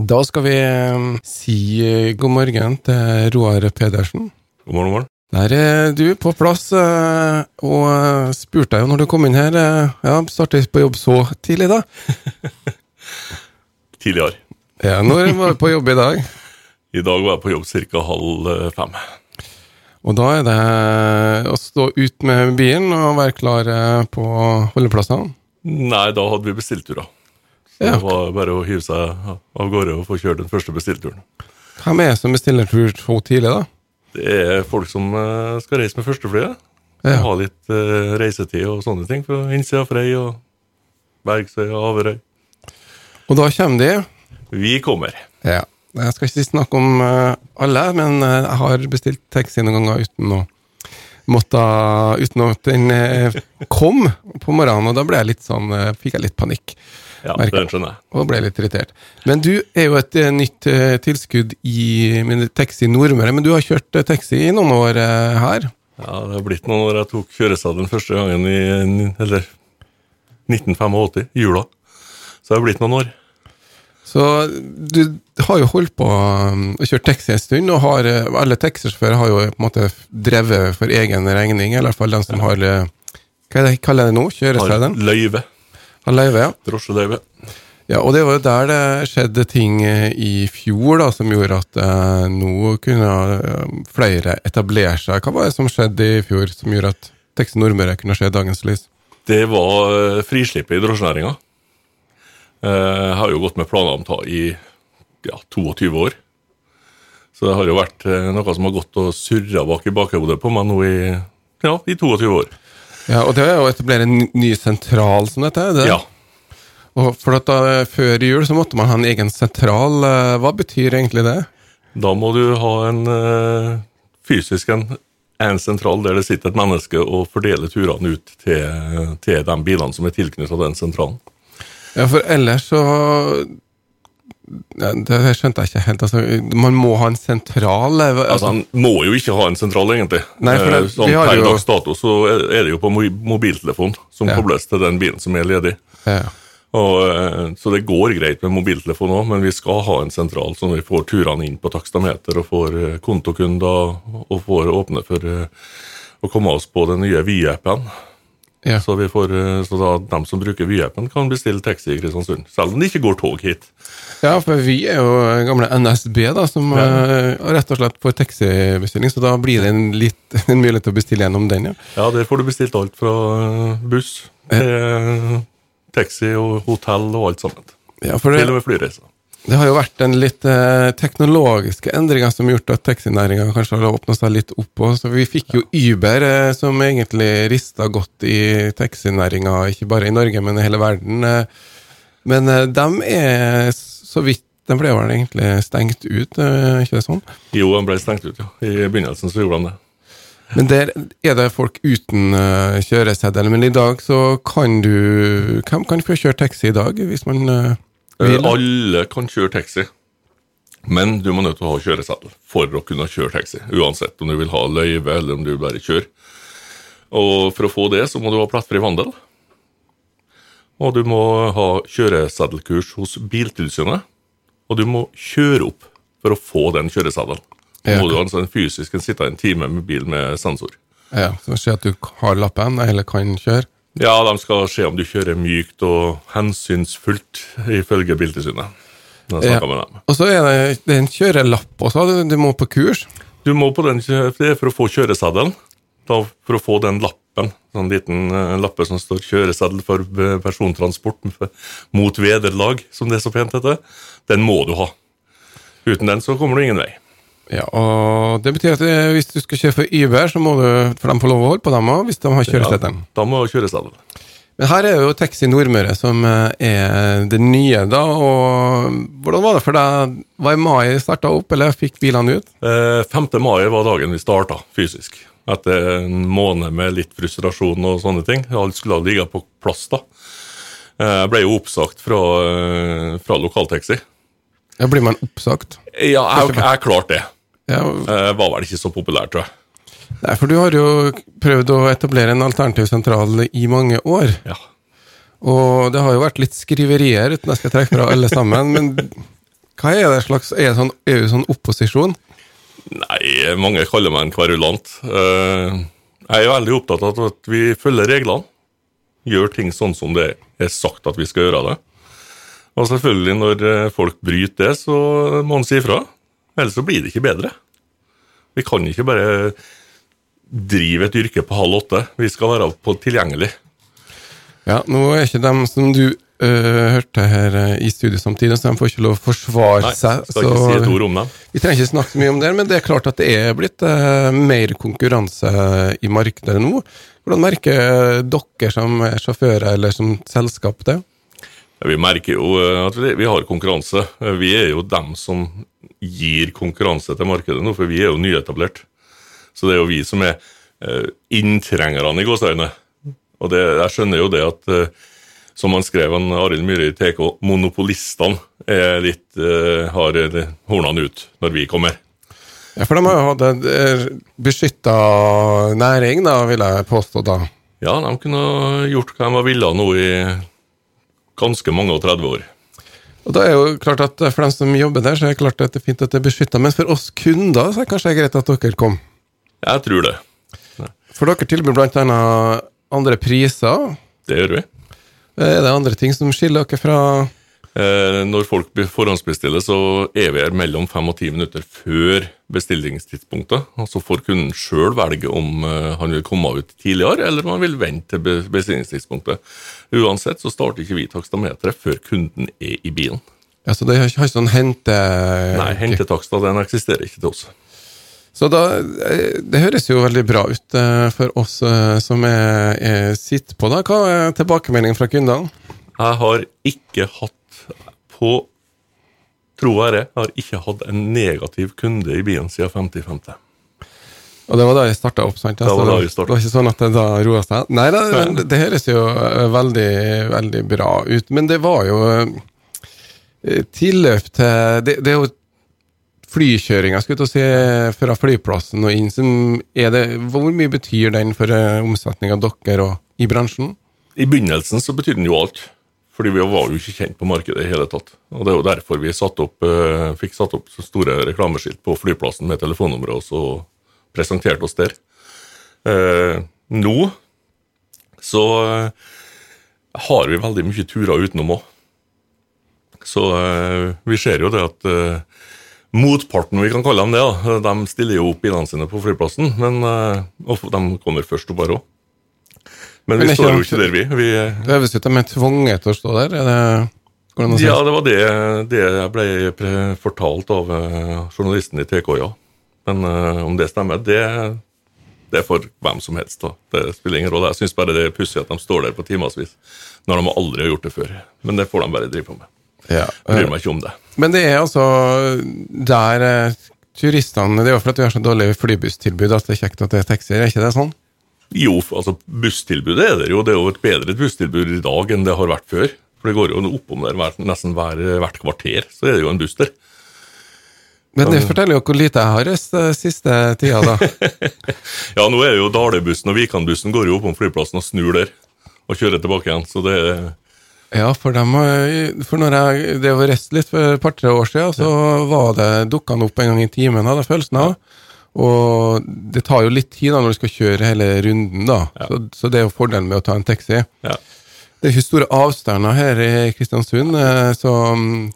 Da skal vi eh, si eh, god morgen til Roar Pedersen. God morgen, morgen. Der er du på plass, eh, og eh, spurte deg jo når du kom inn her Ja, Startet på jobb så tidlig, da? Tidligere. Ja, Når var du på jobb i dag? I dag var jeg på jobb ca. halv fem. Og da er det å stå ut med bilen og være klar på holdeplassene? Nei, da hadde vi bestilt-turer. Så Ja. det var bare å hive seg av gårde og få kjørt den første bestilt-turen. Hvem er det som bestiller tur så tidlig, da? Det er folk som eh, skal reise med førsteflyet. Ja. Ha litt eh, reisetid og sånne ting. Fra innsida av Frei og Bergsøy og Averøy. Og da kommer de. Vi kommer. Ja. Jeg skal ikke snakke om eh, alle, men jeg har bestilt taxi noen ganger uten å måtte, uten at den kom på morgenen, og da ble jeg litt sånn, fikk jeg litt panikk. Ja, Merker. det skjønner jeg. Og ble litt irritert. Men du er jo et eh, nytt eh, tilskudd i min Taxi Nordmøre, men du har kjørt eh, taxi i noen år her. Ja, Det har blitt noen år jeg tok kjøresadelen første gangen i eller 1985, i jula. Så det har blitt noen år. Så du har jo holdt på um, å kjøre taxi en stund, og har, alle taxisjåfører har jo på en måte drevet for egen regning, i hvert fall den som har Hva er det, kaller det nå? Kjøreseddelen? løyve. Har løyve, ja. Drosjeløyve. ja. Og det var jo der det skjedde ting eh, i fjor da, som gjorde at eh, nå kunne eh, flere etablere seg. Hva var det som skjedde i fjor som gjorde at Taxi Nordmøre kunne se dagens lys? Det var eh, frislippet i drosjenæringa. Jeg har jo gått med planer om å ta i ja, 22 år. Så det har jo vært noe som har gått og surra bak i bakhodet på meg nå i, ja, i 22 år. Ja, Og det er å etablere en ny sentral som dette? det? Ja. Og for at da, Før jul så måtte man ha en egen sentral. eh, Hva betyr egentlig det? Da må du ha en eh, fysisk en, en sentral der det sitter et menneske og fordeler turene ut til, til de bilene som er tilknyttet den sentralen. Ja, For ellers så Det skjønte jeg ikke helt. Altså, man må ha en sentral eh, Altså, altså, Han må jo ikke ha en sentral, egentlig. Nei, det- Eh, sånn, har per dags dato så er det jo på mo- mobiltelefon som Ja. kobles til den bilen som er ledig. ja. Og, eh, så det går greit med mobiltelefon òg, men vi skal ha en sentral så vi får turene inn på takstameter og får kontokunder og får åpne for å komme oss på den nye Vy-appen. Ja. Så, vi får, eh, så da de som bruker Vy-appen, kan bestille taxi i Kristiansund. Selv om det ikke går tog hit. ja, for vi er jo gamle NSB, da, som eh, rett og slett får taxibestilling, så da blir det en, litt, en mulighet til å bestille gjennom den, ja. Ja, der får du bestilt alt fra eh, buss til taxi og hotell og alt sammen. ja for Til det, og med flyreiser. Det har jo vært en litt eh, teknologiske endringer som har gjort at taxinæringa kanskje har åpna seg litt opp. Og, så vi fikk jo Uber, eh, som egentlig rista godt i taxinæringa, ikke bare i Norge, men i hele verden. Eh, men eh, de er så vidt De ble vel egentlig stengt ut, eh, ikke det sånn? Jo, de ble stengt ut, ja. I begynnelsen så gjorde de det. Men der er det folk uten uh, kjøreseddel. Men i dag så kan du Hvem kan få kjøre taxi i dag, hvis man eh, vil? Eh, Alle kan kjøre taxi, men du må nødt til å ha kjøreseddel for å kunne kjøre taxi. Uansett om du vil ha løyve eller om du bare kjører. Og for å få det, så må du ha plettfri vandel. Og du må ha kjøreseddelkurs hos Biltilsynet. Og du må kjøre opp for å få den kjøreseddelen. Da må du altså en fysisk en sitte en time med bil med sensor. Ja, så Si at du har lappen, eller kan kjøre. Ja, de skal se om du kjører mykt og hensynsfullt, ifølge Biltilsynet. Ja. Og så er det, det er en kjørelapp også, du, du må på kurs. Du må på den, det er for å få kjøreseddelen. For å få den lappen, sånn liten eh, lappe som står 'kjøreseddel for eh, persontransport mot vederlag', som det er så pent heter, den må du ha. Uten den så kommer du ingen vei. Ja, og Det betyr at eh, hvis du skal kjøre for Uber, så må du for de få lov å holde på dem òg, hvis de har kjøreseddelen. Da må du ha kjøreseddel. Men her er jo Taxi Nordmøre som eh, er det nye, da. og Hvordan var det for deg? Var i mai starta opp, eller fikk bilene ut? Eh, 5. mai var dagen vi starta fysisk. Etter en måned med litt frustrasjon og sånne ting. Alt skulle ha ligget på plass da. Eh, Jeg ble jo oppsagt fra, eh, fra lokaltaxi. Ja, Blir man oppsagt? Ja, jeg, jeg klarte det. Ja, Eh, var vel ikke så populær, tror jeg. Nei, for du har jo prøvd å etablere en alternativ sentral i mange år. Ja. Og det har jo vært litt skriverier, uten jeg skal trekke fra alle sammen. Men Hva er det slags Er det sånn, er det sånn opposisjon? Nei, mange kaller meg en kverulant. Eh, Jeg er veldig opptatt av at vi følger reglene. Gjør ting sånn som det er sagt at vi skal gjøre det. Og selvfølgelig, når eh, folk bryter det, så må man si ifra. Ellers så blir det ikke bedre. Vi kan ikke bare drive et yrke på halv åtte. Vi skal være på tilgjengelig. Ja, nå er ikke dem som du øh, hørte her øh, i studio samtidig, så de får ikke lov å forsvare Nei, seg. skal ikke si et ord om dem. Vi trenger ikke snakke så mye om det, men det er klart at det er blitt eh, mer konkurranse i markedet nå. Hvordan merker dere som er sjåfører eller som selskap det? Vi merker jo eh, at vi, vi har konkurranse. Eh, Vi er jo dem som gir konkurranse til markedet nå, for vi er jo nyetablert. Så det er jo vi som er eh, inntrengerne i gåseøynene. Og det, jeg skjønner jo det at, eh, som han skrev, han Arild Myhre i TK, monopolistene er litt, uh, har hornene ut når vi kommer. Ja, For de har jo hatt en beskytta næring, da, vil jeg påstå da. Ja, de kunne gjort hva de ville nå i ganske mange og 30 år. Og da er jo klart at For dem som jobber der, så er det klart at det er fint at det er beskytta. Men for oss kunder så er det kanskje greit at dere kom. Jeg tror det. For dere tilbyr annet andre priser. Det gjør vi. Er det andre ting som skiller dere fra Eh, når folk forhåndsbestiller, så er vi her mellom fem og ti minutter før bestillingstidspunktet. Så får kunden sjøl velge om eh, han vil komme ut tidligere, eller om han vil vente til bestillingstidspunktet. Uansett så starter ikke vi takstameteret før kunden er i bilen. Ja, Så det har ikke sånn hente... Nei, hentetaksta den eksisterer ikke til oss. Så da, eh, Det høres jo veldig bra ut eh, for oss eh, som er, er sitter på. da. Hva er tilbakemeldingen fra kundene? Jeg har ikke hatt på Tro og ære, har ikke hatt en negativ kunde i byen siden 50-50. Og det var da jeg starta opp, sant? Det var da vi startet. det var ikke sånn at det da roa seg? Nei, det, det, det høres jo eh, veldig, veldig bra ut. Men det var jo eh, tilløp til det, det er jo flykjøringa si, fra flyplassen og inn. Som det, hvor mye betyr den for omsetninga dere og i bransjen? I begynnelsen så betydde den jo alt. Fordi vi var jo ikke kjent på markedet i hele tatt. Og det er jo derfor vi satt opp, eh, fikk satt opp store reklameskilt på flyplassen med telefonnumre og så presenterte oss der. Eh, nå så eh, har vi veldig mye turer utenom òg. Så eh, vi ser jo det at eh, motparten, vi kan kalle dem det, da, de stiller jo opp bilene sine på flyplassen. Men eh, og de kommer først opp her òg. Men vi står jo ikke der, vi. vi Det høres ut som de er tvunget til å stå der. Er det, går det an ja, det var det, det jeg ble fortalt av eh, journalisten i TK, ja. Men uh, om det stemmer, det, det er for hvem som helst. da. Det spiller ingen rolle. Jeg syns bare det er pussig at de står der på timevis når de aldri har gjort det før. Men det får de bare drive på med. Ja. Bryr meg ikke om det. Men det er altså der eh, turistene Det er jo for at vi har så dårlig flybusstilbud at det er kjekt at det er taxier, er ikke det sånn? Jo, altså busstilbudet er det jo. Det er jo et bedre busstilbud i dag enn det har vært før. For det går jo oppom der nesten hver, hvert kvarter, så er det jo en buss der. Men det forteller jo hvor lite jeg har reist eh, siste tida, da. Ja, nå er jo Dalebussen og Vikanbussen går jo oppom flyplassen og snur der. Og kjører tilbake igjen. Så det er Ja, for, dem, for når jeg det var reiste litt for et par-tre år siden, så var det dukka han opp en gang i timen, hadde jeg følelsen av. Og det tar jo litt tid da når du skal kjøre hele runden, da. Ja. Så, så det er jo fordelen med å ta en taxi. ja. Det er ikke store avstander her i Kristiansund, eh, så mm,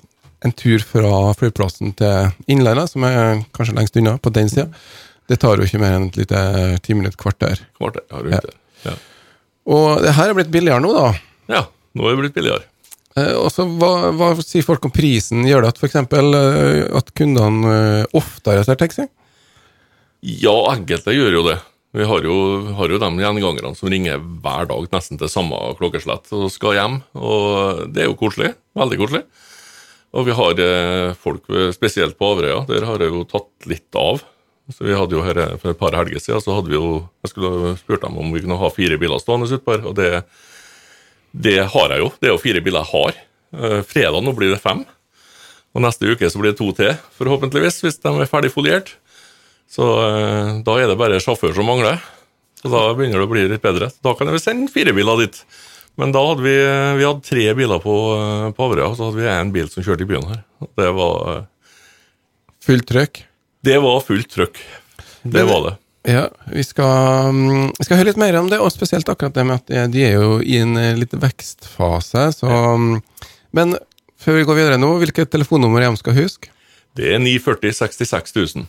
en tur fra flyplassen til Innlandet, som er kanskje lengst unna, på den sida, det tar jo ikke mer enn et lite ti minutter, kvarter. kvarter har du Ja. Ja. Og det her er blitt billigere nå, da. ja, nå er det blitt billigere. Eh, Og så hva, hva sier folk om prisen? Gjør det at f.eks. at kundene eh, oftere tar taxi? Ja, enkelte gjør jo det. Vi har jo, har jo de gjengangerne som ringer hver dag nesten til samme klokkeslett og skal hjem. Og det er jo koselig. Veldig koselig. Og vi har eh, folk, spesielt på Averøya, der har jeg jo tatt litt av. Så vi hadde jo her eh, For et par helger siden så hadde vi jo Jeg skulle spurt dem om vi kunne ha fire biler stående utpå her, og det, det har jeg jo. Det er jo fire biler jeg har. Eh, Fredag nå blir det fem. Og neste uke så blir det to til, forhåpentligvis, hvis de er ferdig foliert. Så eh, da er det bare sjåfør som mangler. Så da begynner det å bli litt bedre. Da kan vel sende fire biler dit. Men da hadde vi, vi hadde tre biler på, på Averøya, og så hadde vi én bil som kjørte i byen her. Det var, Fullt trøkk. det var fullt trøkk. Det Men- var det. Ja, vi skal, mm, vi skal høre litt mer om det, og spesielt akkurat det med at de- er jo i en eh, litt vekstfase. Så, ja. men før vi går videre nå, hvilket telefonnummer er de skal huske? Det er 940 66 000.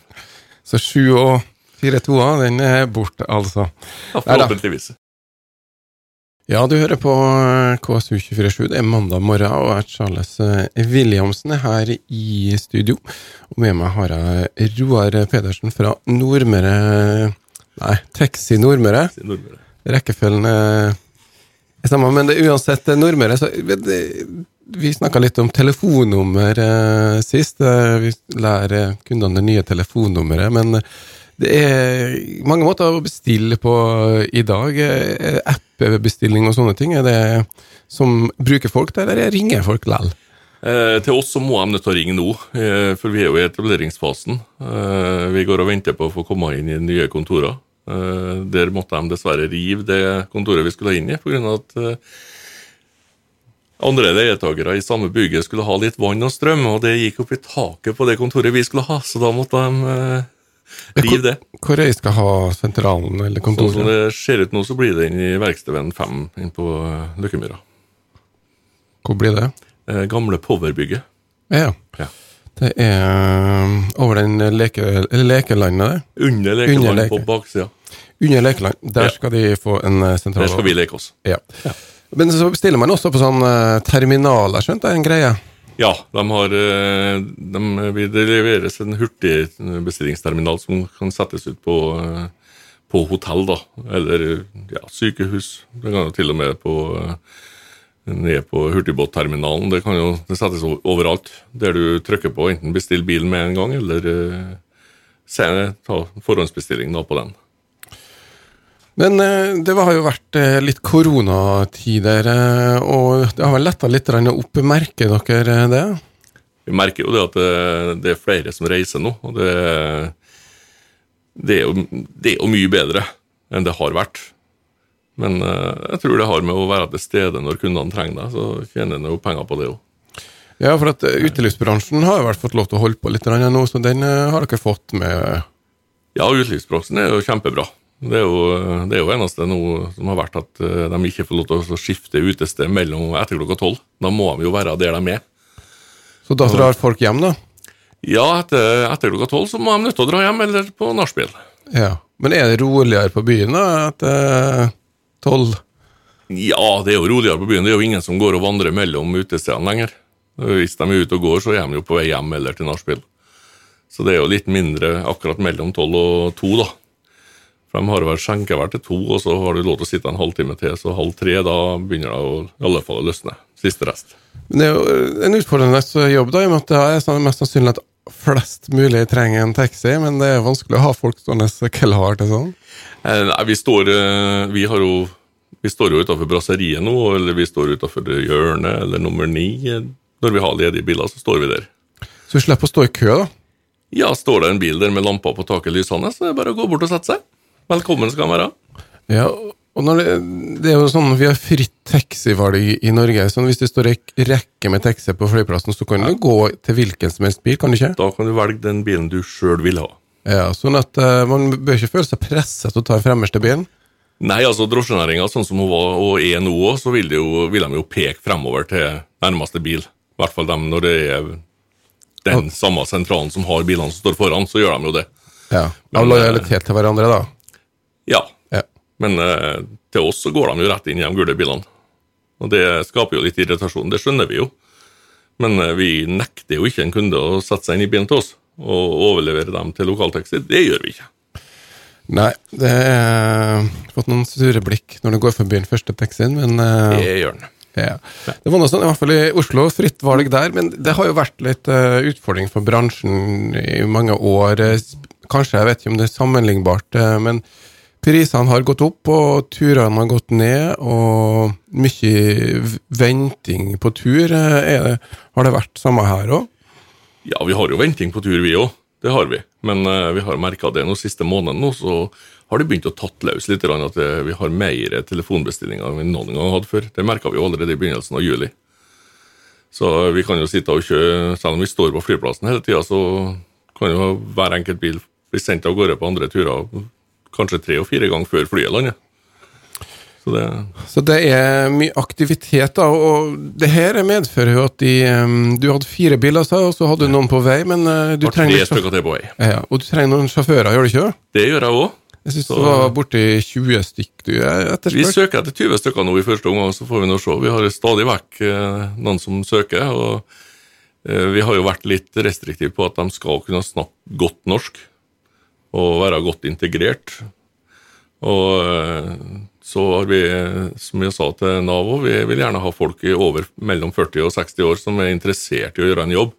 Så 7 og 4-2-a, den er borte, altså. Ja, forhåpentligvis. Ja, du hører på eh, KSU247. Det er mandag morgen, og jeg, Charles eh, Williamsen, er her i studio. Og med meg har jeg Roar Pedersen fra Nordmøre Nei, Taxi Nordmøre. Nordmøre. Rekkefølgen er samme, men det uansett Nordmøre så det, Vi snakka litt om telefonnummer eh, sist. Eh, vi lærer kundene det nye telefonnummeret, men det er mange måter å bestille på i dag. Eh, App-bestilling og sånne ting. Er det som bruker folk der, eller ringer folk likevel? Eh, til oss så må de nødt til å ringe nå, eh, for vi er jo i etableringsfasen. Eh, vi går og venter på å få komme inn i nye kontorer. Der måtte de dessverre rive det kontoret vi skulle inn i, pga. at eh, andre leietakere i samme bygget skulle ha litt vann og strøm, og det gikk opp i taket på det kontoret vi skulle ha, så da måtte de eh, rive det. Hvor høy skal ha sentralen eller kontoret? Sånn som det ser ut nå, så blir det inn i Verkstedveien 5 inn på eh, Løkkemyra. Hvor blir det? Eh, gamle Powerbygget. Ja. Ja. Det er um, over den leke, lekelandet der. Under lekeland på baksida. Under lekeland. Der Ja. skal de få en eh, sentral Der skal vi leke oss. Ja. Men så bestiller man også på sånn eh, terminaler, skjønte jeg, en greie. Ja, de har eh, de, Det leveres en hurtigbestillingsterminal som kan settes ut på, eh, på hotell, da. Eller ja, sykehus. Det kan jo til og med på eh, ned på hurtigbåtterminalen. Det kan jo det settes overalt. Der du trykker på enten bestill bilen med en gang, eller eh, se, ta forhåndsbestilling da på den. Men eh, det har jo vært eh, litt koronatider, eh, og det har vel letta litt opp. Merker dere det? Vi merker jo det at det, det er flere som reiser nå, og det, det, er jo, det er jo mye bedre enn det har vært. Men jeg tror det har med å være til stede når kundene trenger deg, så tjener en jo penger på det òg. Ja, for at utelivsbransjen har jo vært fått lov til å holde på litt nå, så den har dere fått med. Ja, utelivsbransjen er jo kjempebra. Det er jo det er jo eneste nå som har vært at eh, de ikke får lov til å skifte utested mellom etter klokka tolv. Da må de jo være der de er. Så da drar folk hjem, da? Ja, etter, etter klokka tolv så må de nødt til å dra hjem eller på nachspiel. Ja. Men er det roligere på byen da, etter tolv? Ja, det er jo roligere på byen. Det er jo ingen som går og vandrer mellom utestedene lenger. Hvis de er ute og går, så er de jo på vei hjem eller til nachspiel. Så det er jo litt mindre akkurat mellom tolv og to, da. For de har vel skjenkevær til to, og så har du lov til å sitte en halvtime til. Så halv tre, da begynner det å, i alle fall å løsne. Siste rest. Men det er jo eh, en utfordrende jobb, da, i og med at det er sånn- mest sannsynlig at flest mulig trenger en taxi, men det er vanskelig å ha folk stående klar til sånn. Eh, Nei, vi står, eh, vi har jo vi står jo utafor brasseriet nå, eller vi står utafor hjørnet, eller nummer ni. Når vi har ledige biler, så står vi der. Så du slipper å stå i kø, da. Ja, står det en bil der med lamper på taket lysende, så er det bare å gå bort og sette seg. Velkommen skal han være. Ja, og det, det er jo sånn, Vi har fritt taxivalg i, i Norge. sånn Hvis det står ei rekke med taxier på flyplassen, så kan du gå til hvilken som helst bil, kan du ikke? Da kan du velge den bilen du sjøl vil ha. Ja, Sånn at uh, man bør ikke føle seg presset til å ta den fremmeste bilen. Nei, altså drosjenæringa, sånn som hun var og er nå òg, så vil, de, jo, vil de jo peke fremover til nærmeste bil. I hvert fall dem når det er den samme sentralen som har bilene som står foran, så gjør de jo det. Ja, Av lojalitet til hverandre, da. Ja, Ja. men eh, til oss så går de jo rett inn i de gule bilene. Og det skaper jo litt irritasjon, det skjønner vi jo. Men eh, vi nekter jo ikke en kunde å sette seg inn i bilen til oss og overlevere dem til lokaltaxi. Det gjør vi ikke. Nei, det er fått noen sure blikk når du går forbi den første taxien, men eh, Det gjør den. Ja. Det var noe sånn, i hvert fall i Oslo, fritt valg der, men det har jo vært litt uh, utfordring for bransjen i mange år. Eh, Kanskje, jeg vet ikke om det er sammenlignbart, uh, men prisene har gått opp, og turene har gått ned, og mye venting på tur. eh, det, har det vært samme her òg? Ja, vi har jo venting på tur, vi òg. Det har vi. Men uh, vi har merka det nå siste måneden, nå, så har det begynt å tatt løs litt, at eh, vi har mer telefonbestillinger enn vi noen gang hadde før. Det merka vi allerede i begynnelsen av juli. Så vi kan jo sitte og kjøre, selv om vi står på flyplassen hele tida, så kan jo hver enkelt bil bli sendt av gårde på andre turer kanskje tre og fire ganger før flyet lander. Så det, så det er mye aktivitet, da. Og det her medfører jo at de Du hadde fire biler, og så hadde du noen på vei, men eh, du trenger vei. Ja, og du trenger noen sjåfører, gjør du ikke? Det gjør jeg òg. Jeg syns du var borti 20 stykk du etterspør. Vi søker etter 20 stykker nå i første omgang, så får vi nå se. Vi har stadig vekk eh, noen som søker. og eh, Vi har jo vært litt restriktive på at de skal kunne snakke godt norsk og være godt integrert. Og så har vi, som jeg sa til Nav vi vil gjerne ha folk i over mellom 40 og 60 år som er interessert i å gjøre en jobb.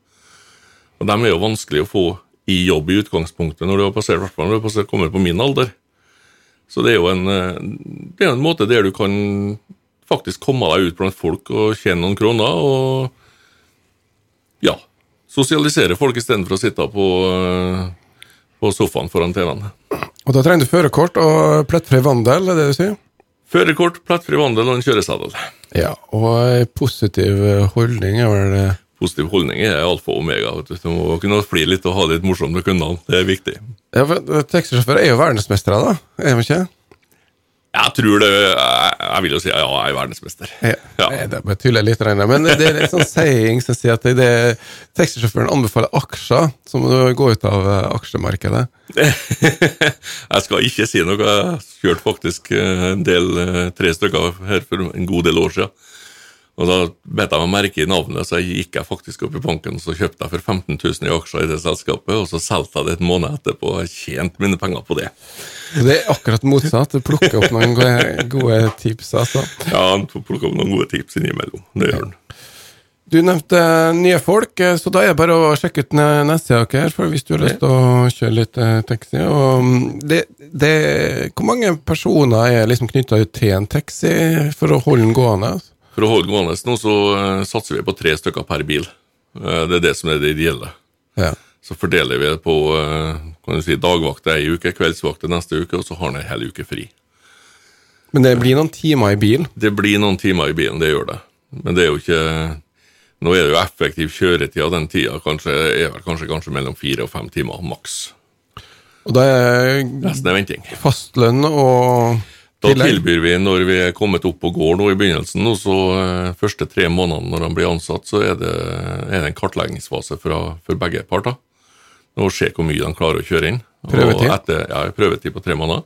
Og De er jo vanskelig å få i jobb i utgangspunktet når du har passert, hvert når du har kommet på min alder. Så det er jo en, det er en måte der du kan faktisk komme deg ut blant folk og tjene noen kroner. og ja, sosialisere folk istedenfor å sitte på, på sofaen foran TV-en. Og Da trenger du førerkort og plettfri vandel, er det du sier? Førerkort, plettfri vandel og en kjøreseddel. Ja, og positiv holdning er vel det Positiv holdning er alfa og omega. Du Du må kunne flire litt og ha det litt morsomt med kundene. Det er viktig. Ja, Taxisjåfører er jo verdensmestere, da? Er de ikke? Jeg tror det Jeg vil jo si ja, jeg er verdensmester. Ja, ja. Det betyr litt, men det er en sånn saying som sier at det taxisjåføren anbefaler aksjer, så må du gå ut av eh, aksjemarkedet. jeg skal ikke si noe. Jeg kjørte faktisk eh, en del, eh, tre stykker her for en god del år siden. Og Da bet jeg meg merke i navnet, så gikk jeg faktisk opp i banken og så kjøpte jeg for 15 000 i aksjer i det selskapet, og så solgte jeg det et måned etterpå og tjente mine penger på det. Det er akkurat motsatt. Du plukker opp noen gode, tips, altså. Ja, han plukker opp noen gode tips innimellom. Det gjør han. Du nevnte nye folk, så da er det bare å sjekke ut nettsida deres hvis du har lyst til å kjøre litt eh, taxi. Mm, det, det, hvor mange personer er liksom knytta til en taxi for å holde den gående? For å holde gående nå, så uh, satser vi på tre stykker per bil. Uh, det er det som er det ideelle. Ja. Så fordeler vi det på uh, kan du si, dagvakter ei uke, kveldsvakter neste uke, og så har han ei hel uke fri. Men det blir noen timer i bilen? Det blir noen timer i bilen, det gjør det. Men det er jo ikke Nå er det jo effektiv kjøretid av den tida, kanskje, er vel kanskje, kanskje mellom fire og fem timer maks. Og da er Resten er venting. Fastlønn og da tilbyr vi, når vi er kommet opp og går nå i begynnelsen, og så eh, første tre månedene når han blir ansatt, så er det, er det en kartleggingsfase fra, for begge parter. Og se hvor mye de klarer å kjøre inn. Prøvetid? Etter, ja, prøvetid på tre måneder.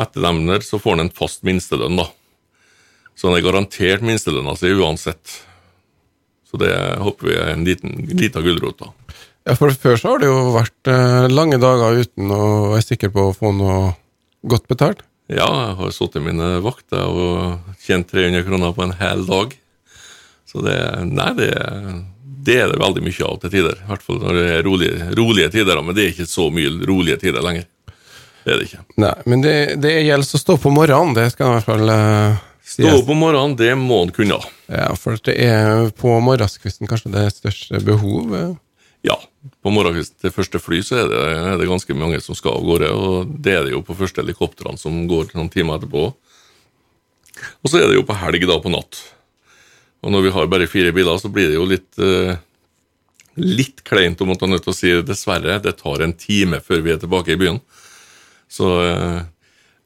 Etter dem der så får han en fast minstelønn, da. Så han er garantert minstelønna si uansett. Så det håper vi er en liten, liten gulrot, da. Ja, for før så har det jo vært eh, lange dager uten å være sikker på å få noe godt betalt. Ja, jeg har sittet mine vakter og tjent 300 kroner på en hel dag. Så det Nei, det, det er det veldig mye av til tider. I hvert fall når det er rolige, rolige tider. Men det er ikke så mye rolige tider lenger. Det er det ikke. Nei, Men det, det gjelder å stå på morgenen, det skal i hvert fall uh, sies. Stå på morgenen, det må en kunne. Ja, for det er på morgenskvisten kanskje det største behovet? Ja, på morgenkvisten til første fly så er det, er det, ganske mange som skal av gårde. Og det er det jo på første helikoptrene som går noen timer etterpå. Og så er det jo på helg, da, på natt. Og når vi har bare fire biler, så blir det jo litt eh, litt kleint å måtte nødt til å si dessverre. Det tar en time før vi er tilbake i byen. Så, uh,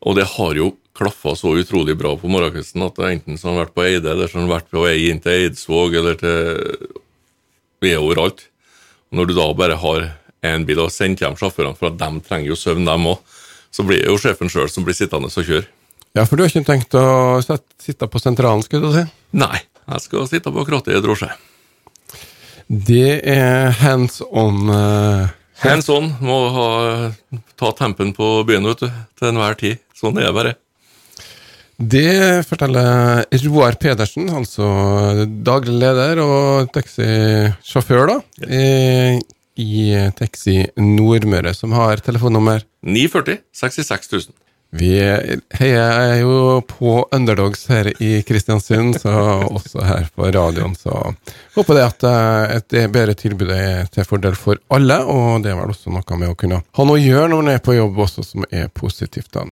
og det har jo klaffa så utrolig bra på morgenkvisten at det enten så har vært på Eide, eller så har vært på vei inn til Eidsvåg, eller til Vi er overalt. Når du da bare har én bil og sender hjem sjåførene, for at de trenger jo søvn, dem òg, så blir det jo sjefen sjøl som blir sittende og kjøre. Ja, for du har ikke tenkt å sitte på sentralen, skulle du si? Nei, jeg skal sitte på krattet i drosje. Det er hands on. Uh, hands on. Må ha, ta tempen på byen vet du, til enhver tid. Sånn er det bare. Det forteller Roar Pedersen, altså daglig leder og taxisjåfør, da, i, i Taxi Nordmøre, som har telefonnummer 940 66 000. Vi heier jo på underdogs her i Kristiansund, så også her på radioen. Så håper det at eh, et bedre tilbud er til fordel for alle, og det er vel også noe med å kunne ha noe å gjøre når man er på jobb også, som er positivt. da.